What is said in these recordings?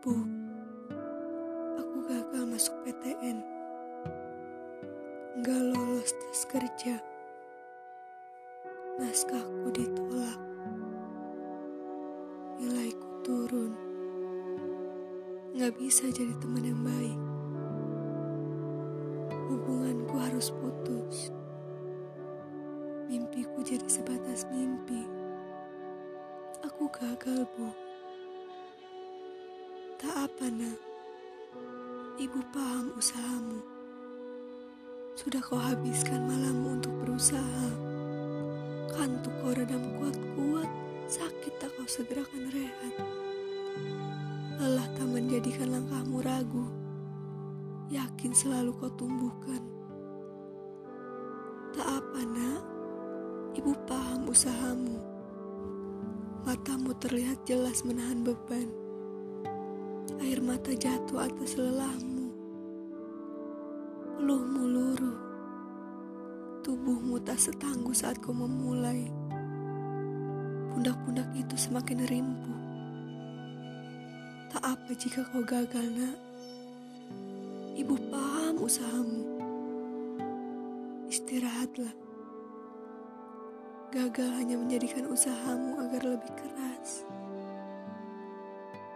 Bu, aku gagal masuk PTN. Nggak lolos tes kerja. Naskahku ditolak. Nilaiku turun. Nggak bisa jadi teman yang baik. Hubunganku harus putus. Mimpiku jadi sebatas mimpi. Aku gagal, Bu. Tak apa, nak. Ibu paham usahamu. Sudah kau habiskan malammu untuk berusaha. Kantuk kau redam kuat-kuat, sakit tak kau segerakan rehat. Lelah tak menjadikan langkahmu ragu, yakin selalu kau tumbuhkan. Tak apa nak, ibu paham usahamu. Matamu terlihat jelas menahan beban. Air mata jatuh atas lelahmu. Peluhmu luruh. Tubuhmu tak setangguh saat kau memulai. Pundak-pundak itu semakin rimpuh. Tak apa jika kau gagal, nak. Ibu paham usahamu. Istirahatlah. Gagal hanya menjadikan usahamu agar lebih keras.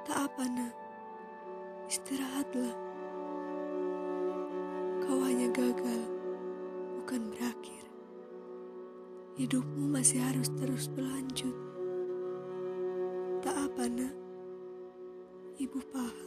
Tak apa, nak. Istirahatlah. Kau hanya gagal, bukan berakhir. Hidupmu masih harus terus berlanjut. Tak apa, nak. Ibu paham.